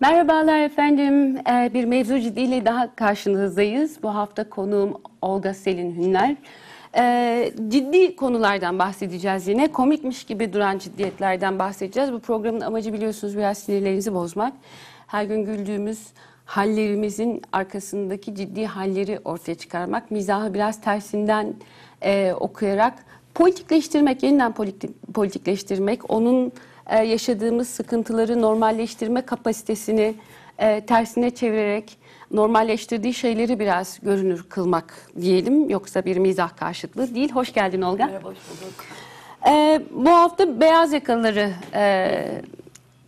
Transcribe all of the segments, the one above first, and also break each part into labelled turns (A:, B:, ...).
A: Merhabalar efendim. Ee, Bir mevzu ciddiyle daha karşınızdayız. Bu hafta konuğum Olga Selin Hünler. Ee, Ciddi konulardan bahsedeceğiz yine. Komikmiş gibi duran ciddiyetlerden bahsedeceğiz. Bu programın amacı biliyorsunuz biraz sinirlerinizi bozmak. Her gün güldüğümüz hallerimizin arkasındaki ciddi halleri ortaya çıkarmak. Mizahı biraz tersinden e, okuyarak politikleştirmek, yeniden politik, politikleştirmek, onun e, yaşadığımız sıkıntıları normalleştirme kapasitesini e, tersine çevirerek normalleştirdiği şeyleri biraz görünür kılmak diyelim. Yoksa bir mizah karşıtlığı değil. Hoş geldin Olga.
B: Merhaba, hoş bulduk.
A: E, bu hafta beyaz yakalıları e,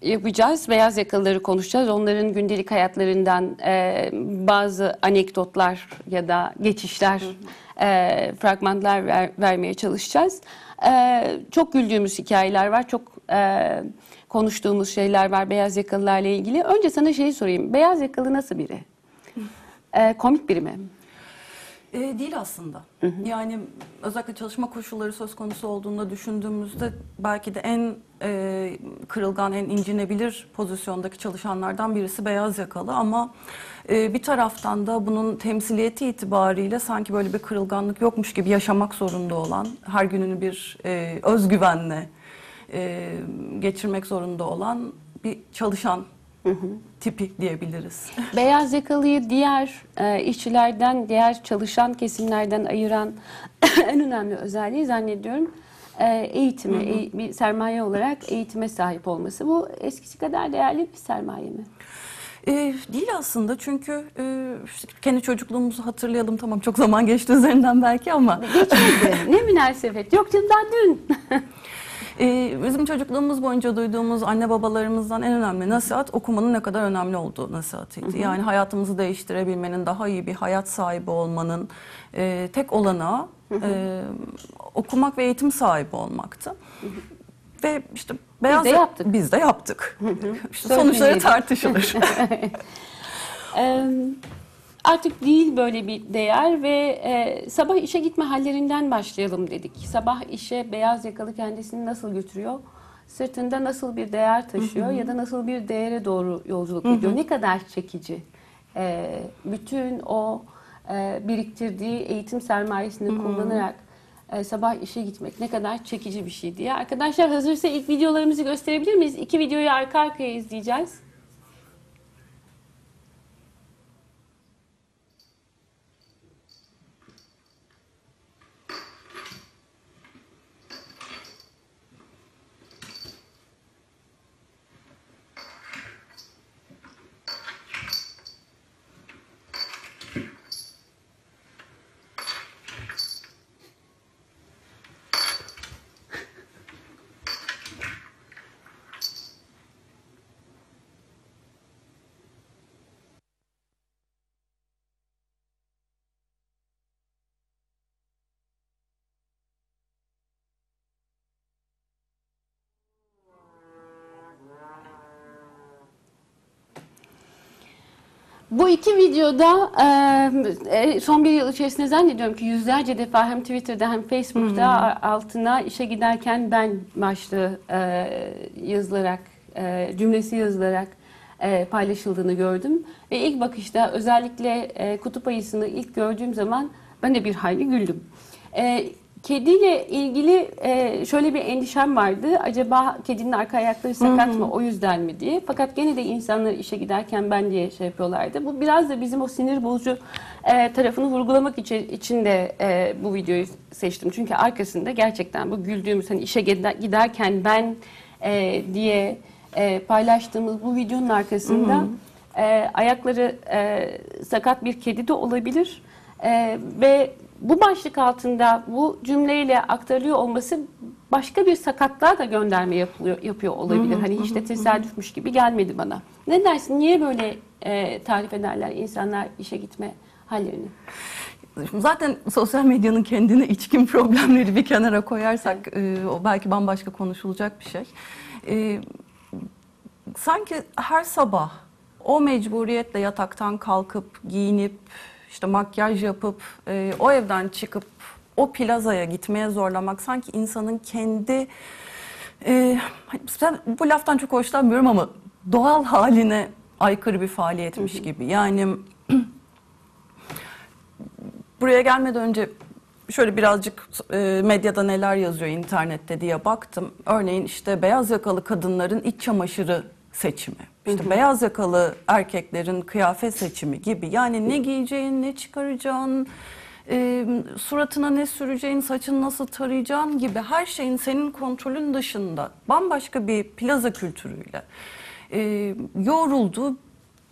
A: yapacağız. Beyaz yakalıları konuşacağız. Onların gündelik hayatlarından e, bazı anekdotlar ya da geçişler, e, fragmanlar ver- vermeye çalışacağız. E, çok güldüğümüz hikayeler var. Çok e, konuştuğumuz şeyler var beyaz yakalılarla ilgili. Önce sana şeyi sorayım. Beyaz yakalı nasıl biri? E, komik biri mi?
B: Ee, değil aslında. Yani özellikle çalışma koşulları söz konusu olduğunda düşündüğümüzde belki de en e, kırılgan, en incinebilir pozisyondaki çalışanlardan birisi beyaz yakalı ama e, bir taraftan da bunun temsiliyeti itibariyle sanki böyle bir kırılganlık yokmuş gibi yaşamak zorunda olan, her gününü bir e, özgüvenle e, geçirmek zorunda olan bir çalışan tipi diyebiliriz.
A: Beyaz yakalıyı diğer e, işçilerden, diğer çalışan kesimlerden ayıran en önemli özelliği zannediyorum e, eğitimi, eğ- bir sermaye olarak eğitime sahip olması. Bu eskisi kadar değerli bir sermaye mi?
B: Ee, değil aslında çünkü e, kendi çocukluğumuzu hatırlayalım tamam çok zaman geçti üzerinden belki ama
A: Geçmedi. ne münasebet. Yok canım daha dün.
B: e, bizim çocukluğumuz boyunca duyduğumuz anne babalarımızdan en önemli nasihat okumanın ne kadar önemli olduğu nasihatiydi. Yani hayatımızı değiştirebilmenin, daha iyi bir hayat sahibi olmanın e, tek olanağı e, okumak ve eğitim sahibi olmaktı. Ve işte beyaz
A: de yaptık.
B: Biz de yaptık. İşte sonuçları tartışılır.
A: artık değil böyle bir değer ve e, sabah işe gitme hallerinden başlayalım dedik. Sabah işe beyaz yakalı kendisini nasıl götürüyor? Sırtında nasıl bir değer taşıyor ya da nasıl bir değere doğru yolculuk ediyor? Ne kadar çekici? E, bütün o e, biriktirdiği eğitim sermayesini kullanarak e, sabah işe gitmek ne kadar çekici bir şey diye. Arkadaşlar hazırsa ilk videolarımızı gösterebilir miyiz? İki videoyu arka arkaya izleyeceğiz. Bu iki videoda e, son bir yıl içerisinde zannediyorum ki yüzlerce defa hem Twitter'da hem Facebook'ta a- altına işe giderken ben başlığı e, yazılarak, e, cümlesi yazılarak e, paylaşıldığını gördüm. Ve ilk bakışta özellikle e, kutup ayısını ilk gördüğüm zaman ben de bir hayli güldüm. E, Kediyle ilgili e, şöyle bir endişem vardı. Acaba kedinin arka ayakları sakat mı o yüzden mi diye. Fakat gene de insanlar işe giderken ben diye şey yapıyorlardı. Bu biraz da bizim o sinir bozucu e, tarafını vurgulamak için, için de e, bu videoyu seçtim. Çünkü arkasında gerçekten bu güldüğümüz hani işe gider- giderken ben e, diye e, paylaştığımız bu videonun arkasında e, ayakları e, sakat bir kedi de olabilir. E, ve bu başlık altında bu cümleyle aktarılıyor olması başka bir sakatlığa da gönderme yapılıyor, yapıyor olabilir. Hani hiç de tesadüfmüş gibi gelmedi bana. Ne dersin? Niye böyle e, tarif ederler insanlar işe gitme hallerini?
B: Zaten sosyal medyanın kendine içkin problemleri bir kenara koyarsak e, o belki bambaşka konuşulacak bir şey. E, sanki her sabah o mecburiyetle yataktan kalkıp giyinip işte makyaj yapıp e, o evden çıkıp o plazaya gitmeye zorlamak sanki insanın kendi e, ben bu laftan çok hoşlanmıyorum ama doğal haline aykırı bir faaliyetmiş gibi. Yani buraya gelmeden önce şöyle birazcık e, medyada neler yazıyor internette diye baktım. Örneğin işte beyaz yakalı kadınların iç çamaşırı seçimi. İşte beyaz yakalı erkeklerin kıyafet seçimi gibi. Yani ne giyeceğin, ne çıkaracağın, e, suratına ne süreceğin, saçını nasıl tarayacağın gibi her şeyin senin kontrolün dışında bambaşka bir plaza kültürüyle e, yoğrulduğu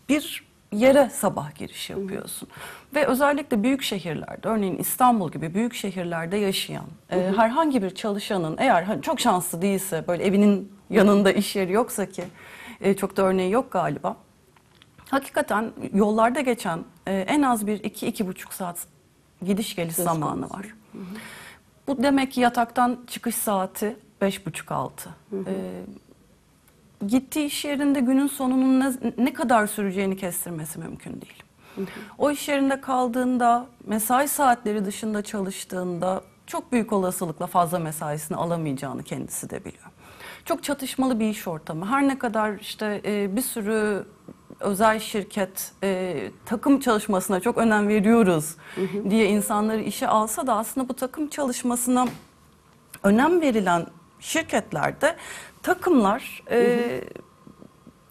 B: bir yere sabah giriş yapıyorsun. Ve özellikle büyük şehirlerde, örneğin İstanbul gibi büyük şehirlerde yaşayan e, herhangi bir çalışanın eğer çok şanslı değilse, böyle evinin yanında iş yeri yoksa ki e, çok da örneği yok galiba. Hakikaten yollarda geçen e, en az bir iki, iki buçuk saat gidiş geliş
A: Söz
B: zamanı
A: konusu.
B: var. Bu demek ki yataktan çıkış saati beş buçuk altı. E, gittiği iş yerinde günün sonunun ne, ne kadar süreceğini kestirmesi mümkün değil. O iş yerinde kaldığında, mesai saatleri dışında çalıştığında çok büyük olasılıkla fazla mesaisini alamayacağını kendisi de biliyor. Çok çatışmalı bir iş ortamı. Her ne kadar işte e, bir sürü özel şirket e, takım çalışmasına çok önem veriyoruz diye insanları işe alsa da aslında bu takım çalışmasına önem verilen şirketlerde takımlar e,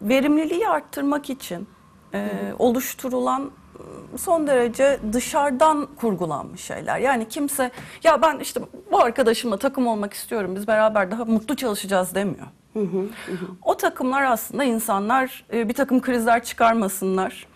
B: verimliliği arttırmak için e, oluşturulan son derece dışarıdan kurgulanmış şeyler. Yani kimse ya ben işte bu arkadaşımla takım olmak istiyorum biz beraber daha mutlu çalışacağız demiyor. O takımlar aslında insanlar e, bir takım krizler çıkarmasınlar.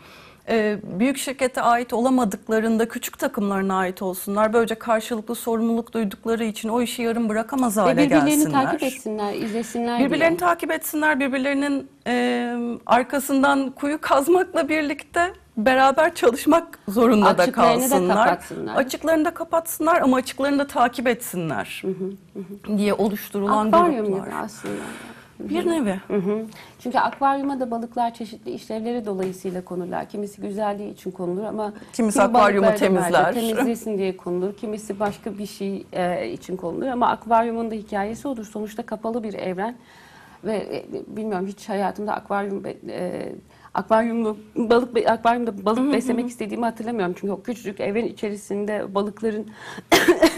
B: E, büyük şirkete ait olamadıklarında küçük takımlarına ait olsunlar. Böylece karşılıklı sorumluluk duydukları için o işi yarım bırakamaz
A: Ve
B: hale
A: birbirlerini
B: gelsinler.
A: takip etsinler, izlesinler
B: Birbirlerini
A: diye.
B: takip etsinler, birbirlerinin e, arkasından kuyu kazmakla birlikte beraber çalışmak zorunda da
A: Açıklarını da
B: kalsınlar.
A: kapatsınlar.
B: Açıklarını da kapatsınlar ama açıklarını da takip etsinler diye oluşturulan
A: Akvaryum
B: gruplar.
A: gibi aslında.
B: Bir nevi.
A: Hı hı. Çünkü akvaryuma da balıklar çeşitli işlevleri dolayısıyla konurlar. Kimisi güzelliği için konulur ama
B: Kimisi
A: kimi
B: akvaryumu temizler.
A: temizlesin diye konulur. Kimisi başka bir şey e, için konulur ama akvaryumun da hikayesi odur. Sonuçta kapalı bir evren ve e, bilmiyorum hiç hayatımda akvaryum e, akvaryumlu balık akvaryumda balık beslemek istediğimi hatırlamıyorum. Çünkü o küçücük evin içerisinde balıkların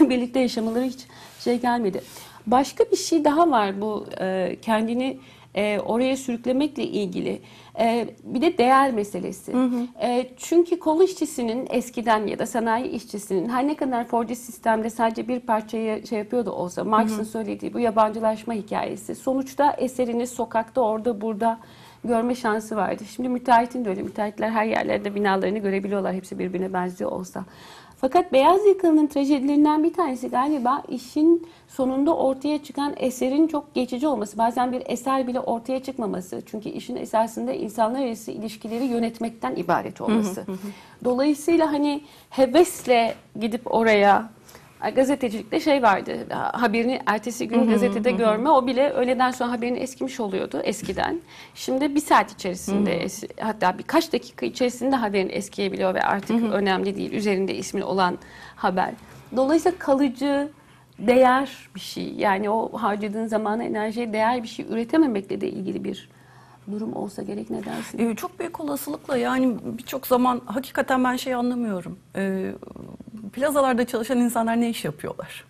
A: birlikte yaşamaları hiç şey gelmedi. Başka bir şey daha var bu e, kendini e, oraya sürüklemekle ilgili. E, bir de değer meselesi. E, çünkü kol işçisinin eskiden ya da sanayi işçisinin her ne kadar Fordist sistemde sadece bir parçayı şey yapıyordu olsa Marx'ın söylediği bu yabancılaşma hikayesi sonuçta eserini sokakta orada burada görme şansı vardı. Şimdi müteahhitin de öyle. Müteahhitler her yerlerde binalarını görebiliyorlar. Hepsi birbirine benziyor olsa. Fakat beyaz yakalının trajedilerinden bir tanesi galiba işin sonunda ortaya çıkan eserin çok geçici olması. Bazen bir eser bile ortaya çıkmaması. Çünkü işin esasında insanlar arası ilişkileri yönetmekten ibaret olması. Dolayısıyla hani hevesle gidip oraya gazetecilikte şey vardı. Haberini ertesi gün gazetede görme. O bile öğleden sonra haberin eskimiş oluyordu eskiden. Şimdi bir saat içerisinde es- hatta birkaç dakika içerisinde haberin eskiyebiliyor ve artık önemli değil. Üzerinde ismi olan haber. Dolayısıyla kalıcı değer bir şey. Yani o harcadığın zamana enerjiye değer bir şey üretememekle de ilgili bir durum olsa gerek ne dersin?
B: Ee, çok büyük olasılıkla yani birçok zaman hakikaten ben şey anlamıyorum. Ee, plazalarda çalışan insanlar ne iş yapıyorlar?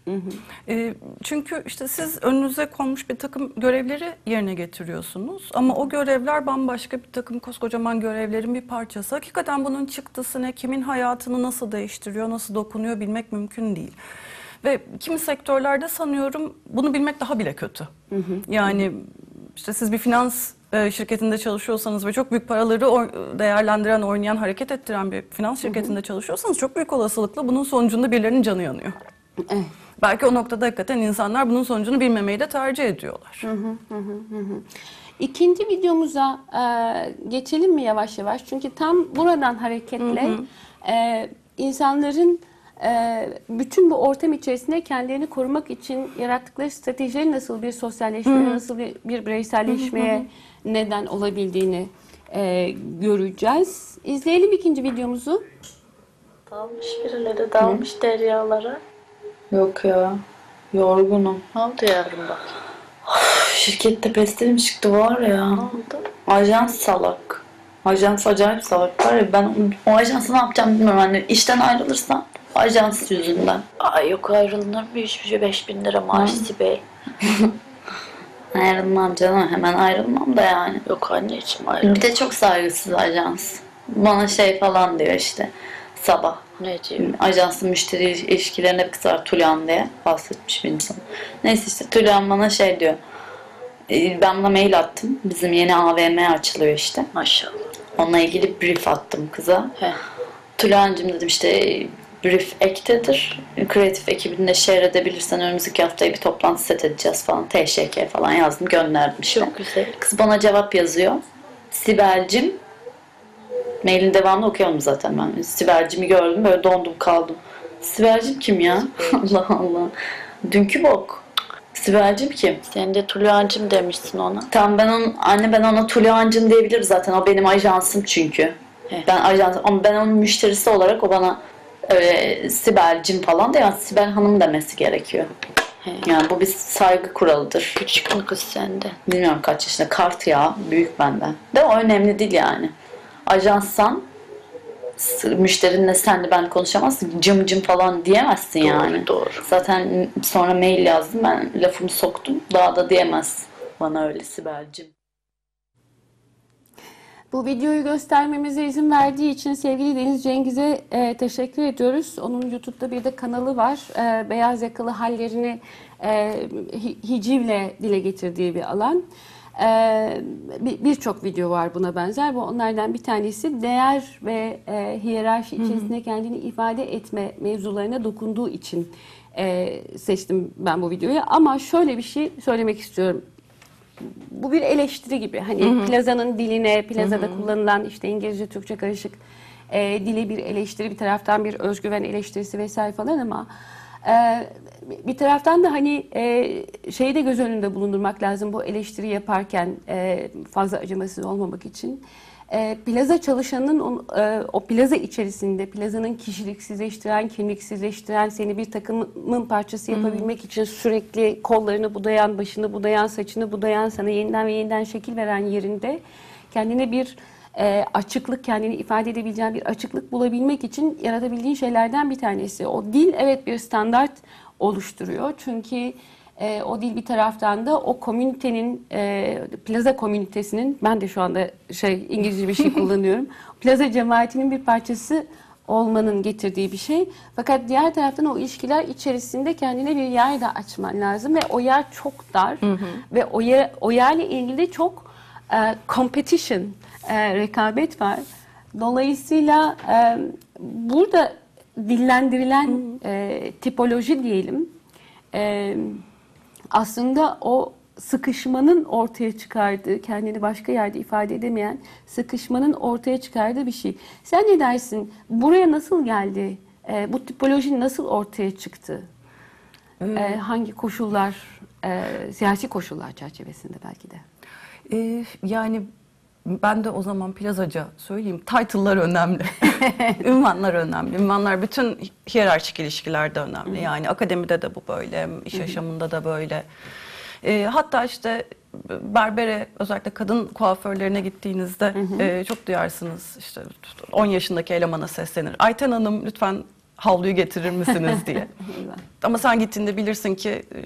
B: Ee, çünkü işte siz önünüze konmuş bir takım görevleri yerine getiriyorsunuz. Ama o görevler bambaşka bir takım koskocaman görevlerin bir parçası. Hakikaten bunun çıktısı ne, kimin hayatını nasıl değiştiriyor, nasıl dokunuyor bilmek mümkün değil. Ve kimi sektörlerde sanıyorum bunu bilmek daha bile kötü. Yani işte siz bir finans e, şirketinde çalışıyorsanız ve çok büyük paraları değerlendiren, oynayan, hareket ettiren bir finans şirketinde çalışıyorsanız çok büyük olasılıkla bunun sonucunda birilerinin canı yanıyor.
A: Evet.
B: Belki o noktada hakikaten insanlar bunun sonucunu bilmemeyi de tercih ediyorlar.
A: İkinci videomuza e, geçelim mi yavaş yavaş? Çünkü tam buradan hareketle e, insanların e, bütün bu ortam içerisinde kendilerini korumak için yarattıkları stratejilerin nasıl bir sosyalleşmeye, nasıl bir, bir bireyselleşmeye neden olabildiğini e, göreceğiz. İzleyelim ikinci videomuzu.
C: Dalmış birileri, dalmış deryalara.
D: Yok ya. Yorgunum.
C: Ne oldu yavrum bak?
D: Şirket tepesine mi çıktı var ya.
C: Ne oldu?
D: Ajans salak. Ajans acayip salak var ya ben o, o ajansı ne yapacağım bilmiyorum. Hani işten ayrılırsam ajans yüzünden.
C: Ay yok ayrılır mı? Hiçbir şey 5000 lira maaş Sibel.
D: Ayrılmam canım hemen ayrılmam da yani.
C: Yok anneciğim ayrıl.
D: Bir de çok saygısız ajans. Bana şey falan diyor işte sabah.
C: Ne diyor?
D: Ajansın müşteri ilişkilerine kızar Tulan diye bahsetmiş bir insan. Neyse işte Tulan bana şey diyor. "E, Ben buna mail attım. Bizim yeni AVM açılıyor işte.
C: Maşallah.
D: Onunla ilgili brief attım kıza.
C: He.
D: Tulancım dedim işte brief ektedir. Kreatif ekibinde share edebilirsen önümüzdeki haftaya bir toplantı set edeceğiz falan. TŞK falan yazdım gönderdim işte.
C: Çok güzel.
D: Kız bana cevap yazıyor. Sibel'cim mailin devamını okuyalım zaten ben. Sibel'cimi gördüm böyle dondum kaldım. Sibel'cim kim ya? Allah Allah. Dünkü bok. Sibel'cim kim?
C: Sen de Tuluancım demişsin ona.
D: Tamam ben onun anne ben ona Tulancım diyebilirim zaten. O benim ajansım çünkü.
C: He.
D: Ben ajans ama ben onun müşterisi olarak o bana öyle Sibel'cim falan da yani Sibel Hanım demesi gerekiyor. Yani bu bir saygı kuralıdır.
C: Küçük mü kız sende?
D: Bilmiyorum kaç yaşında. Kart ya. Büyük benden. De o önemli değil yani. Ajanssan müşterinle sen de ben konuşamazsın. Cım cım falan diyemezsin
C: Doğru,
D: yani.
C: doğru.
D: Zaten sonra mail yazdım. Ben lafımı soktum. Daha da diyemez. Bana öyle Sibel'cim.
A: Bu videoyu göstermemize izin verdiği için sevgili Deniz Cengiz'e e, teşekkür ediyoruz. Onun YouTube'da bir de kanalı var. E, beyaz yakalı hallerini e, hi- hicivle dile getirdiği bir alan. E, bir- Birçok video var buna benzer. Bu onlardan bir tanesi değer ve e, hiyerarşi içerisinde kendini ifade etme mevzularına dokunduğu için e, seçtim ben bu videoyu. Ama şöyle bir şey söylemek istiyorum bu bir eleştiri gibi. Hani plazanın diline, plazada kullanılan işte İngilizce, Türkçe karışık e, dili bir eleştiri, bir taraftan bir özgüven eleştirisi vesaire falan ama e, bir taraftan da hani e, şeyi de göz önünde bulundurmak lazım bu eleştiri yaparken e, fazla acımasız olmamak için. E, plaza çalışanının o, e, o plaza içerisinde plazanın kişiliksizleştiren, kimliksizleştiren, seni bir takımın parçası yapabilmek için sürekli kollarını budayan, başını budayan, saçını budayan, sana yeniden ve yeniden şekil veren yerinde kendine bir e, açıklık, kendini ifade edebileceğin bir açıklık bulabilmek için yaratabildiğin şeylerden bir tanesi. O dil evet bir standart oluşturuyor. Çünkü e, o dil bir taraftan da o komünitenin, e, plaza komünitesinin, ben de şu anda şey İngilizce bir şey kullanıyorum. Plaza cemaatinin bir parçası olmanın getirdiği bir şey. Fakat diğer taraftan o ilişkiler içerisinde kendine bir yer de açman lazım ve o yer çok dar ve o yer o yerle ilgili çok e, competition, e, rekabet var. Dolayısıyla e, burada dillendirilen e, tipoloji diyelim e, aslında o sıkışmanın ortaya çıkardığı, kendini başka yerde ifade edemeyen sıkışmanın ortaya çıkardığı bir şey. Sen ne dersin? Buraya nasıl geldi? E, bu tipoloji nasıl ortaya çıktı? E, hangi koşullar, e, siyasi koşullar çerçevesinde belki de?
B: Ee, yani ben de o zaman plazaca söyleyeyim. Title'lar önemli. Ünvanlar önemli. Ünvanlar bütün hiyerarşik ilişkilerde önemli. Yani akademide de bu böyle, iş yaşamında da böyle. Ee, hatta işte berbere özellikle kadın kuaförlerine gittiğinizde e, çok duyarsınız işte 10 yaşındaki elemana seslenir. Ayten Hanım lütfen havluyu getirir misiniz diye. Ama sen gittiğinde bilirsin ki e,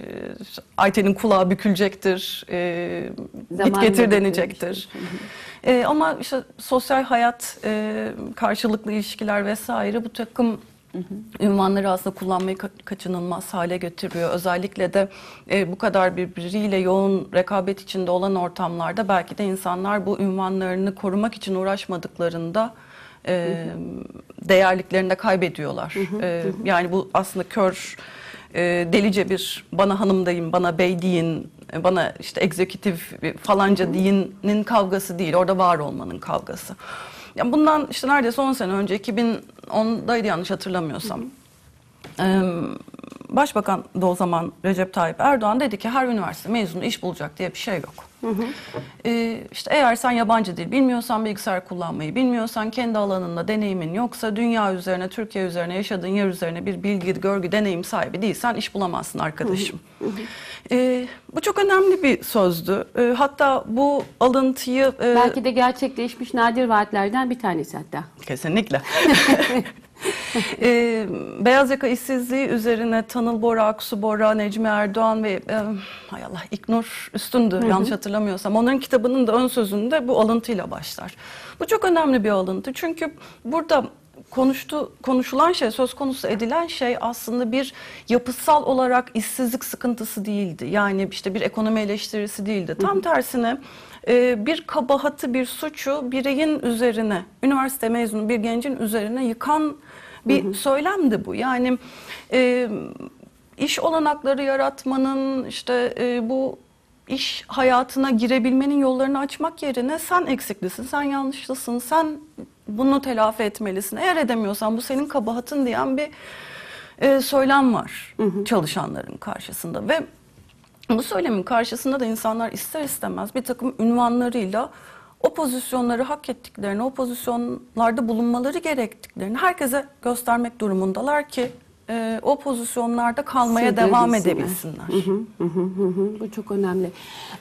B: Ayten'in kulağı bükülecektir, e, git getir denecektir. E, ama işte sosyal hayat, e, karşılıklı ilişkiler vesaire bu takım ünvanları aslında kullanmayı ka- kaçınılmaz hale getiriyor. Özellikle de e, bu kadar birbiriyle yoğun rekabet içinde olan ortamlarda belki de insanlar bu ünvanlarını korumak için uğraşmadıklarında e, değerliklerini de kaybediyorlar. E, yani bu aslında kör, e, delice bir bana hanım deyin, bana bey deyin, bana işte egzekutif falanca diyinin kavgası değil. Orada var olmanın kavgası. Yani bundan işte neredeyse 10 sene önce 2010'daydı yanlış hatırlamıyorsam. Ee, Başbakan da o zaman Recep Tayyip Erdoğan dedi ki her üniversite mezunu iş bulacak diye bir şey yok. Ee, işte eğer sen yabancı dil bilmiyorsan, bilgisayar kullanmayı bilmiyorsan, kendi alanında deneyimin yoksa, dünya üzerine, Türkiye üzerine, yaşadığın yer üzerine bir bilgi, görgü, deneyim sahibi değilsen iş bulamazsın arkadaşım. Ee, bu çok önemli bir sözdü. Ee, hatta bu alıntıyı... e,
A: Belki de gerçekleşmiş nadir vaatlerden bir tanesi hatta.
B: Kesinlikle. Ee, beyaz yaka işsizliği üzerine Tanıl Bora, Aksu Bora, Necmi Erdoğan ve e, hay Allah İknur Üstündü yanlış hatırlamıyorsam. Onların kitabının da ön sözünde bu alıntıyla başlar. Bu çok önemli bir alıntı çünkü burada konuştu konuşulan şey söz konusu edilen şey aslında bir yapısal olarak işsizlik sıkıntısı değildi. Yani işte bir ekonomi eleştirisi değildi. Tam tersine e, bir kabahatı, bir suçu bireyin üzerine, üniversite mezunu bir gencin üzerine yıkan bir söylemdi bu. Yani e, iş olanakları yaratmanın, işte e, bu iş hayatına girebilmenin yollarını açmak yerine sen eksiklisin, sen yanlışlısın, sen bunu telafi etmelisin. Eğer edemiyorsan bu senin kabahatın diyen bir e, söylem var çalışanların karşısında ve bu söylemin karşısında da insanlar ister istemez bir takım ünvanlarıyla o pozisyonları hak ettiklerini, o pozisyonlarda bulunmaları gerektiklerini herkese göstermek durumundalar ki e, o pozisyonlarda kalmaya devam edebilsinler.
A: Hı hı hı hı, Bu çok önemli.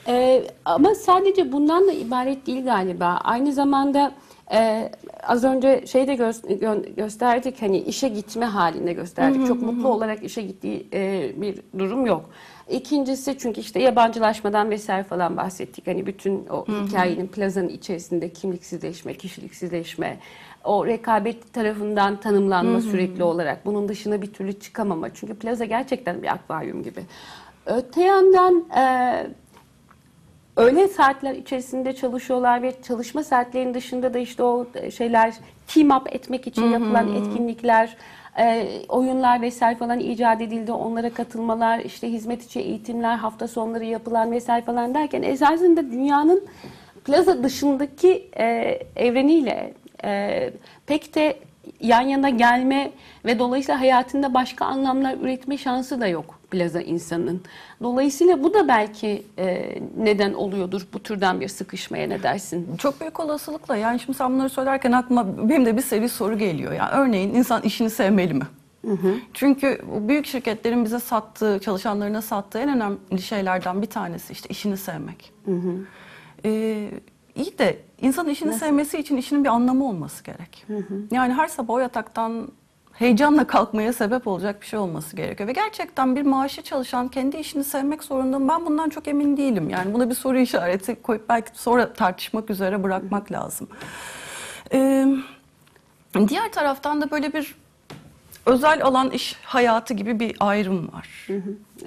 A: Ee, ama sadece bundan da ibaret değil galiba. Aynı zamanda e, az önce şey de gö- gö- gösterdik hani işe gitme halinde gösterdik. çok mutlu olarak işe gittiği e, bir durum yok. İkincisi çünkü işte yabancılaşmadan vesaire falan bahsettik. Hani bütün o hikayenin plazanın içerisinde kimliksizleşme, kişiliksizleşme, o rekabet tarafından tanımlanma sürekli olarak bunun dışına bir türlü çıkamama. Çünkü plaza gerçekten bir akvaryum gibi. Öte yandan e, öğle saatler içerisinde çalışıyorlar ve çalışma saatlerinin dışında da işte o şeyler team up etmek için yapılan etkinlikler, e, oyunlar vesaire falan icat edildi. Onlara katılmalar, işte hizmet içi eğitimler, hafta sonları yapılan vesaire falan derken esasında dünyanın plaza dışındaki e, evreniyle e, pek de yan yana gelme ve dolayısıyla hayatında başka anlamlar üretme şansı da yok plaza insanın. Dolayısıyla bu da belki e, neden oluyordur bu türden bir sıkışmaya ne dersin?
B: Çok büyük olasılıkla yani şimdi sen bunları söylerken aklıma benim de bir seri soru geliyor. Yani örneğin insan işini sevmeli mi? Çünkü bu büyük şirketlerin bize sattığı, çalışanlarına sattığı en önemli şeylerden bir tanesi işte işini sevmek. Ee, iyi de insan işini sevmesi için işinin bir anlamı olması gerek. Yani her sabah o yataktan heyecanla kalkmaya sebep olacak bir şey olması gerekiyor. Ve gerçekten bir maaşı çalışan kendi işini sevmek zorunda? Ben bundan çok emin değilim. Yani buna bir soru işareti koyup belki sonra tartışmak üzere bırakmak lazım. Ee, diğer taraftan da böyle bir özel alan iş hayatı gibi bir ayrım var.
A: Yok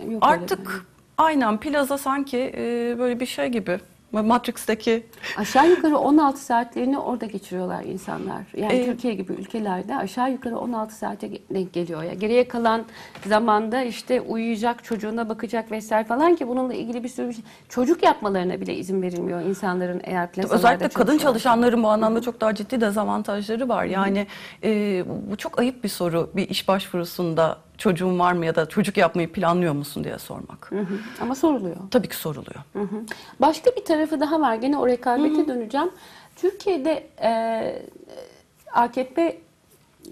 A: öyle
B: Artık aynen plaza sanki e, böyle bir şey gibi. Matrix'teki
A: Aşağı yukarı 16 saatlerini orada geçiriyorlar insanlar. Yani
B: Ee,
A: Türkiye gibi ülkelerde aşağı yukarı 16 saate denk geliyor. Ya geriye kalan zamanda işte uyuyacak, çocuğuna bakacak vesaire falan ki bununla ilgili bir sürü bir şey- çocuk yapmalarına bile izin verilmiyor insanların eğer plazalarda
B: Özellikle kadın çalışanların bu anlamda çok daha ciddi dezavantajları var. Yani e, bu çok ayıp bir soru bir iş başvurusunda çocuğun var mı ya da çocuk yapmayı planlıyor musun diye sormak.
A: Hı hı. Ama soruluyor.
B: Tabii ki soruluyor.
A: Hı hı. Başka bir tarafı daha var. Gene o rekabete döneceğim. Türkiye'de e, AKP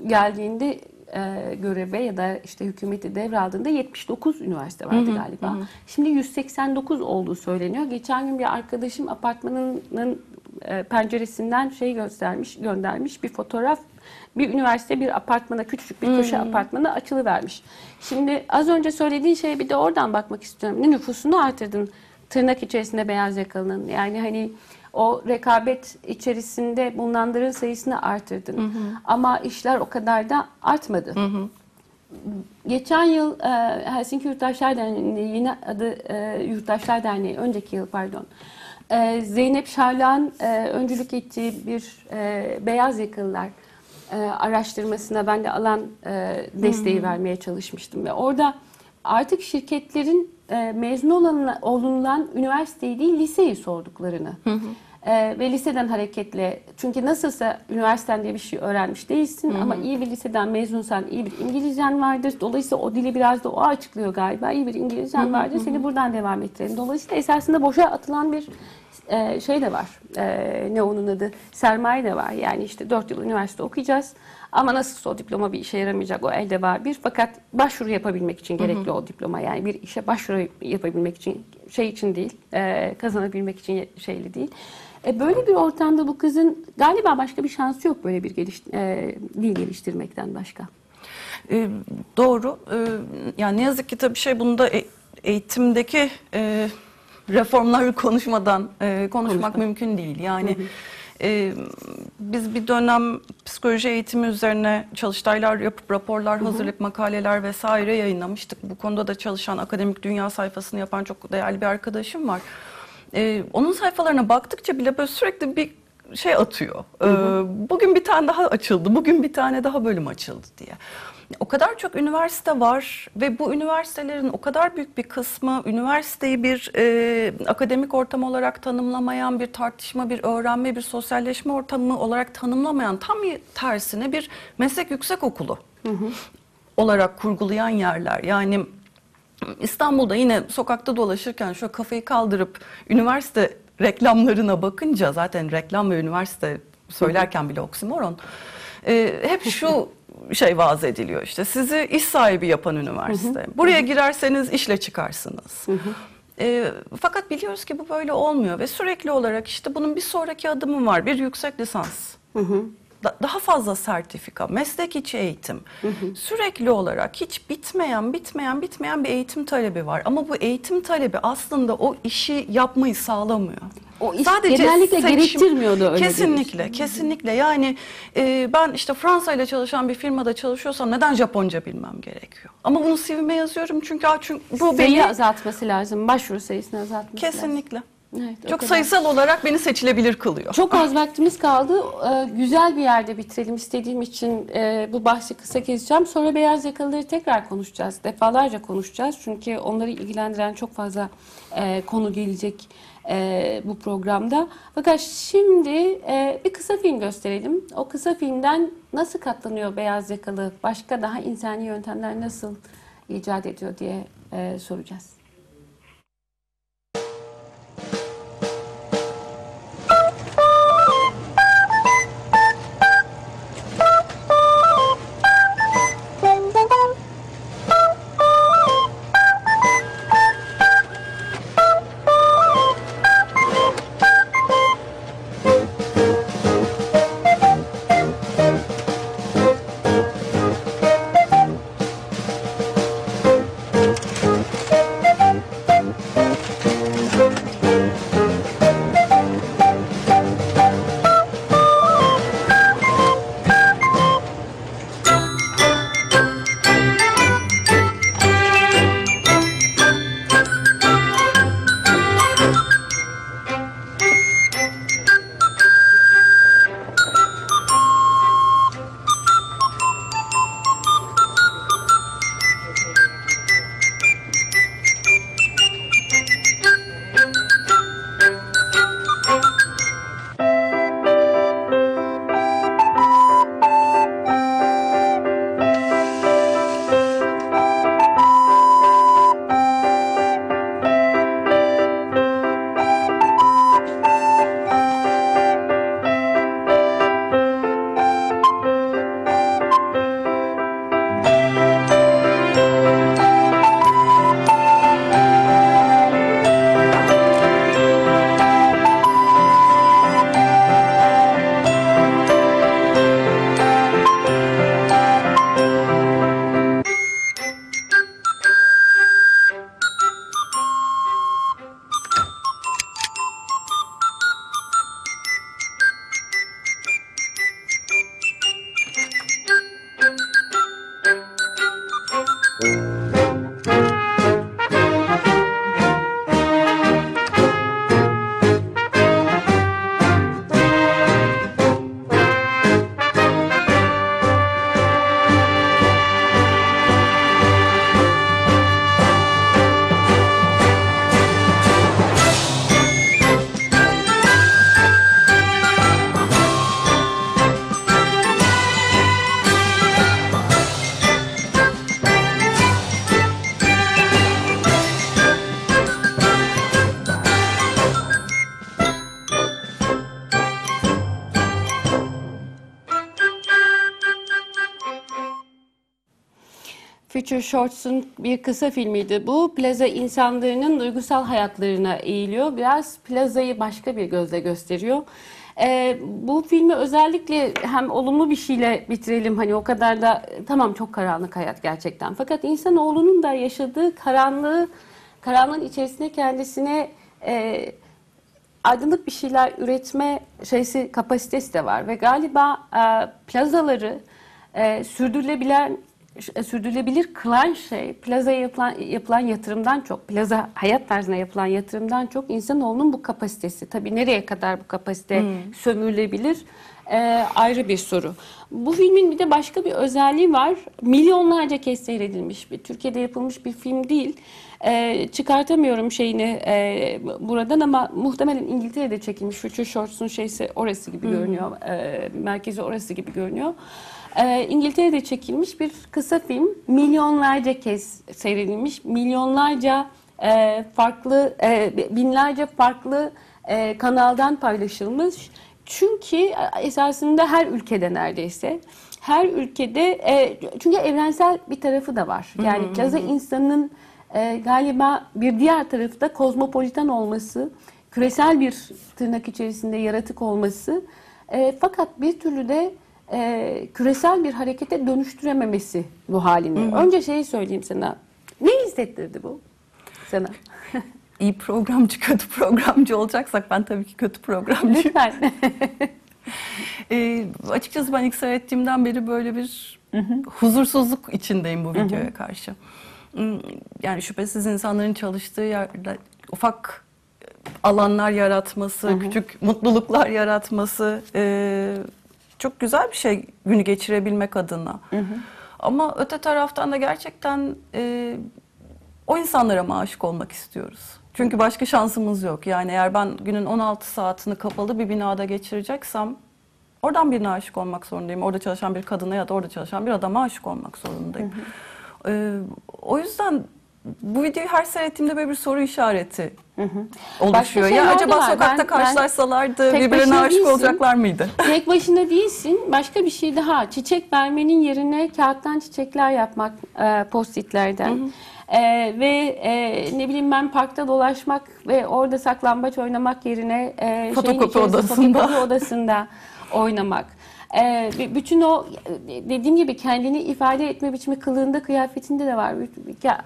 A: geldiğinde e, göreve ya da işte hükümeti devraldığında 79 üniversite vardı galiba. Şimdi 189 olduğu söyleniyor. Geçen gün bir arkadaşım apartmanının e, penceresinden şey göstermiş, göndermiş bir fotoğraf. Bir üniversite bir apartmana, küçücük bir köşe apartmana açılıvermiş. Şimdi az önce söylediğin şeye bir de oradan bakmak istiyorum. Ne nüfusunu artırdın tırnak içerisinde beyaz yakalının. Yani hani o rekabet içerisinde bulunanların sayısını artırdın. Ama işler o kadar da artmadı. Geçen yıl e, Helsinki Yurttaşlar Derneği'nin yeni adı e, Yurttaşlar Derneği, önceki yıl pardon. E, Zeynep Şarlan e, öncülük ettiği bir e, beyaz yakalılar e, araştırmasına ben de alan e, desteği vermeye çalışmıştım ve orada artık şirketlerin e, mezun olan, olunan üniversiteyi değil liseyi sorduklarını E, ve liseden hareketle çünkü nasılsa üniversiteden diye bir şey öğrenmiş değilsin ama iyi bir liseden mezunsan iyi bir İngilizcen vardır. Dolayısıyla o dili biraz da o açıklıyor galiba. İyi bir İngilizcen vardır. Seni buradan devam ettirelim. Dolayısıyla esasında boşa atılan bir e, şey de var. E, ne onun adı? Sermaye de var. Yani işte 4 yıl üniversite okuyacağız. Ama nasılsa o diploma bir işe yaramayacak. O elde var bir. Fakat başvuru yapabilmek için gerekli o diploma. Yani bir işe başvuru yapabilmek için şey için değil. e, kazanabilmek için şeyli değil. E, böyle bir ortamda bu kızın galiba başka bir şansı yok böyle bir geliş, e, dil geliştirmekten başka.
B: E, doğru. E, yani ne yazık ki tabii şey bunda e- eğitimdeki e, reformları konuşmadan e, konuşmak
A: Konuşmak.
B: mümkün değil. Yani e, biz bir dönem psikoloji eğitimi üzerine çalıştaylar yapıp raporlar hazırlayıp makaleler vesaire yayınlamıştık. Bu konuda da çalışan akademik dünya sayfasını yapan çok değerli bir arkadaşım var. E, onun sayfalarına baktıkça bile böyle sürekli bir şey atıyor. Ee, bugün bir tane daha açıldı, bugün bir tane daha bölüm açıldı diye. O kadar çok üniversite var ve bu üniversitelerin o kadar büyük bir kısmı üniversiteyi bir e, akademik ortam olarak tanımlamayan, bir tartışma, bir öğrenme, bir sosyalleşme ortamı olarak tanımlamayan tam tersine bir meslek yüksek okulu olarak kurgulayan yerler. Yani İstanbul'da yine sokakta dolaşırken şöyle kafayı kaldırıp üniversite reklamlarına bakınca zaten reklam ve üniversite söylerken bile oksimoron e, hep şu şey vaaz ediliyor işte sizi iş sahibi yapan üniversite. Buraya girerseniz işle çıkarsınız. E, fakat biliyoruz ki bu böyle olmuyor ve sürekli olarak işte bunun bir sonraki adımı var bir yüksek lisans. Da- daha fazla sertifika, meslek içi eğitim. Sürekli olarak hiç bitmeyen, bitmeyen, bitmeyen bir eğitim talebi var. Ama bu eğitim talebi aslında o işi yapmayı sağlamıyor.
A: O iş genellikle gerektirmiyor da öyle bir iş.
B: Kesinlikle, kesinlikle. Yani e, ben işte Fransa ile çalışan bir firmada çalışıyorsam neden Japonca bilmem gerekiyor? Ama bunu CV'me yazıyorum çünkü, çünkü bu
A: Sayı
B: beni
A: azaltması lazım. Başvuru sayısını azaltması lazım.
B: kesinlikle
A: Evet, o
B: çok
A: kadar.
B: sayısal olarak beni seçilebilir kılıyor.
A: Çok az vaktimiz kaldı. Ee, güzel bir yerde bitirelim istediğim için e, bu bahsi kısa keseceğim. Sonra beyaz yakalıları tekrar konuşacağız. Defalarca konuşacağız. Çünkü onları ilgilendiren çok fazla e, konu gelecek e, bu programda. Fakat şimdi e, bir kısa film gösterelim. O kısa filmden nasıl katlanıyor beyaz yakalı, başka daha insani yöntemler nasıl icat ediyor diye e, soracağız. Future Shorts'un bir kısa filmiydi bu. Plaza insanların duygusal hayatlarına eğiliyor. Biraz plazayı başka bir gözle gösteriyor. Ee, bu filmi özellikle hem olumlu bir şeyle bitirelim. Hani o kadar da tamam çok karanlık hayat gerçekten. Fakat insanoğlunun da yaşadığı karanlığı, karanlığın içerisine kendisine e, aydınlık bir şeyler üretme şeysi kapasitesi de var ve galiba e, plazaları e, sürdürülebilen sürdürülebilir kılan şey plazaya yapılan, yapılan yatırımdan çok plaza hayat tarzına yapılan yatırımdan çok insanoğlunun bu kapasitesi. Tabii nereye kadar bu kapasite sömürülebilir e, ayrı bir soru. Bu filmin bir de başka bir özelliği var. Milyonlarca kez seyredilmiş bir Türkiye'de yapılmış bir film değil. E, çıkartamıyorum şeyini e, buradan ama muhtemelen İngiltere'de çekilmiş. Future Shorts'un şeysi orası gibi görünüyor. E, merkezi orası gibi görünüyor. E, İngiltere'de çekilmiş bir kısa film. Milyonlarca kez seyredilmiş. Milyonlarca e, farklı, e, binlerce farklı e, kanaldan paylaşılmış. Çünkü e, esasında her ülkede neredeyse her ülkede e, çünkü evrensel bir tarafı da var. Yani plaza insanının e, galiba bir diğer tarafı da kozmopolitan olması, küresel bir tırnak içerisinde yaratık olması. E, fakat bir türlü de e, küresel bir harekete dönüştürememesi bu halini. Önce şeyi söyleyeyim sana. Ne hissettirdi bu sana?
B: İyi programcı, kötü programcı olacaksak ben tabii ki kötü programcıyım.
A: Lütfen.
B: Ee, açıkçası ben ilk seyrettiğimden beri böyle bir huzursuzluk içindeyim bu videoya karşı. Hmm, Yani şüphesiz insanların çalıştığı yerde ufak alanlar yaratması, küçük mutluluklar yaratması e, çok güzel bir şey günü geçirebilmek adına. Ama öte taraftan da gerçekten e, o insanlara mı aşık olmak istiyoruz? Çünkü başka şansımız yok. Yani eğer ben günün 16 saatini kapalı bir binada geçireceksem oradan birine aşık olmak zorundayım. Orada çalışan bir kadına ya da orada çalışan bir adama aşık olmak zorundayım. Ee, o yüzden bu videoyu her seyrettiğimde böyle bir soru işareti oluşuyor.
A: şeyler
B: Ya
A: de
B: acaba
A: var.
B: sokakta
A: Ben- ben
B: karşılaşsalardı
A: tek
B: birbirine aşık
A: değilsin.
B: olacaklar mıydı?
A: Tek başına değilsin. Başka bir şey daha. Çiçek vermenin yerine kağıttan çiçekler yapmak e, postitlerden. E, ve e, ne bileyim ben parkta dolaşmak ve orada saklambaç oynamak yerine e,
B: Fotokopi odasında.
A: fotokopi odasında oynamak. E, bütün o e, dediğim gibi kendini ifade etme biçimi kılığında kıyafetinde de var.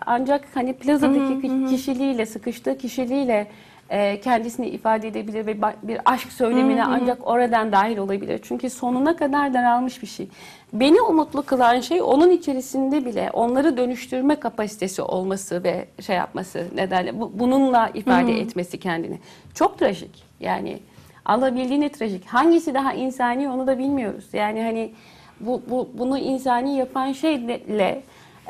A: Ancak hani plazadaki kişiliğiyle sıkıştığı kişiliğiyle e, kendisini ifade edebilir ve bir aşk söylemine ancak oradan dahil olabilir. Çünkü sonuna kadar daralmış bir şey. Beni umutlu kılan şey onun içerisinde bile onları dönüştürme kapasitesi olması ve şey yapması ne derler bu- bununla ifade etmesi kendini. Çok trajik yani alabildiğine trajik. Hangisi daha insani onu da bilmiyoruz. Yani hani bu, bu bunu insani yapan şeyle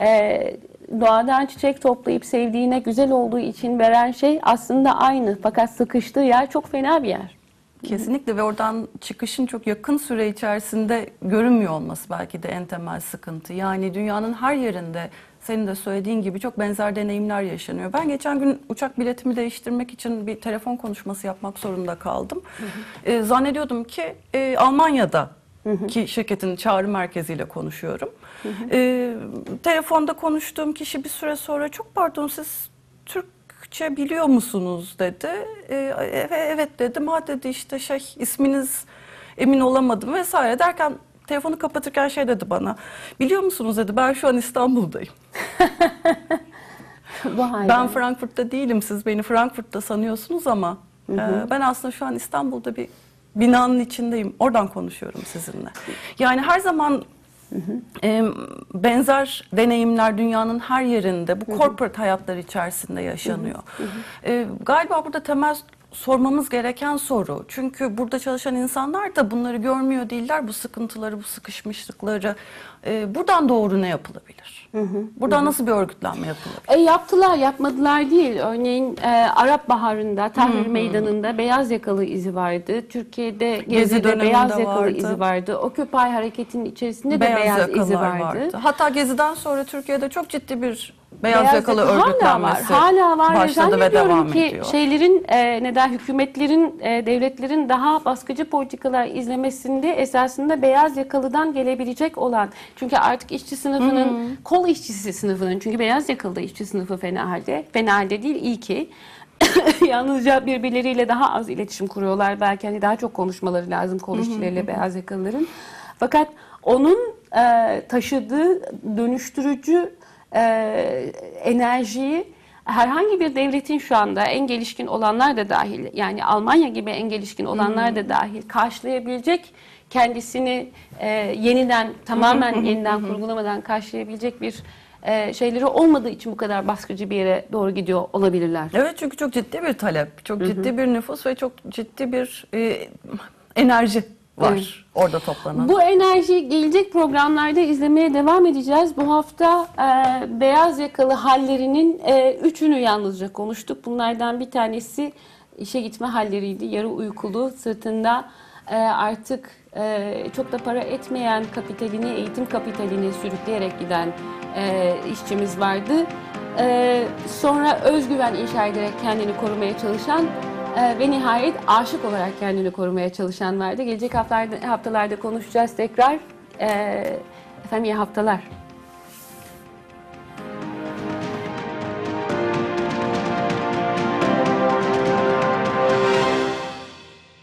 A: e, doğadan çiçek toplayıp sevdiğine güzel olduğu için veren şey aslında aynı. Fakat sıkıştığı yer çok fena bir yer.
B: Kesinlikle ve oradan çıkışın çok yakın süre içerisinde görünmüyor olması belki de en temel sıkıntı. Yani dünyanın her yerinde senin de söylediğin gibi çok benzer deneyimler yaşanıyor. Ben geçen gün uçak biletimi değiştirmek için bir telefon konuşması yapmak zorunda kaldım. Ee, zannediyordum ki e, Almanya'da ki şirketin çağrı merkeziyle konuşuyorum. Ee, telefonda konuştuğum kişi bir süre sonra çok pardon siz Türkçe biliyor musunuz dedi. Ee, evet, evet dedim. Ha dedi işte şey isminiz emin olamadım vesaire derken telefonu kapatırken şey dedi bana. Biliyor musunuz dedi ben şu an İstanbul'dayım. Ben Frankfurt'ta değilim. Siz beni Frankfurt'ta sanıyorsunuz ama e, ben aslında şu an İstanbul'da bir binanın içindeyim. Oradan konuşuyorum sizinle. Yani her zaman e, benzer deneyimler dünyanın her yerinde bu corporate hayatlar içerisinde yaşanıyor. E, galiba burada temel sormamız gereken soru. Çünkü burada çalışan insanlar da bunları görmüyor değiller. Bu sıkıntıları, bu sıkışmışlıkları. E, buradan doğru ne yapılabilir? Buradan nasıl bir örgütlenme yapılabilir?
A: E, yaptılar, yapmadılar değil. Örneğin e, Arap Baharı'nda, Tahrir Meydanı'nda beyaz yakalı izi vardı. Türkiye'de Gezi'de
B: döneminde
A: beyaz yakalı
B: vardı.
A: izi vardı. Occupy hareketinin içerisinde de beyaz, izi
B: yakalar
A: vardı.
B: Hatta Gezi'den sonra Türkiye'de çok ciddi bir beyaz, yakalı
A: hala var.
B: örgütlenmesi
A: Hala var.
B: başladı ve devam
A: ki
B: ediyor.
A: şeylerin e, neden hükümetlerin, e, devletlerin daha baskıcı politikalar izlemesinde esasında beyaz yakalıdan gelebilecek olan çünkü artık işçi sınıfının kol işçisi sınıfının çünkü beyaz yakalı işçi sınıfı fena halde. Fena halde değil iyi ki. Yalnızca birbirleriyle daha az iletişim kuruyorlar. Belki hani daha çok konuşmaları lazım kol işçileriyle beyaz yakalıların. Fakat onun e, taşıdığı dönüştürücü e, enerjiyi herhangi bir devletin şu anda en gelişkin olanlar da dahil yani Almanya gibi en gelişkin olanlar da dahil karşılayabilecek kendisini e, yeniden tamamen yeniden kurgulamadan karşılayabilecek bir e, şeyleri olmadığı için bu kadar baskıcı bir yere doğru gidiyor olabilirler.
B: Evet çünkü çok ciddi bir talep, çok ciddi bir nüfus ve çok ciddi bir e, enerji var
A: Evet.
B: orada toplanan.
A: Bu enerjiyi gelecek programlarda izlemeye devam edeceğiz. Bu hafta e, beyaz yakalı hallerinin e, üçünü yalnızca konuştuk. Bunlardan bir tanesi işe gitme halleriydi. Yarı uykulu, sırtında e, artık e, çok da para etmeyen kapitalini, eğitim kapitalini sürükleyerek giden e, işçimiz vardı. E, sonra özgüven inşa ederek kendini korumaya çalışan ee, ve nihayet aşık olarak kendini korumaya çalışan vardı. Gelecek haftalarda, haftalarda konuşacağız tekrar. Ee, efendim iyi haftalar.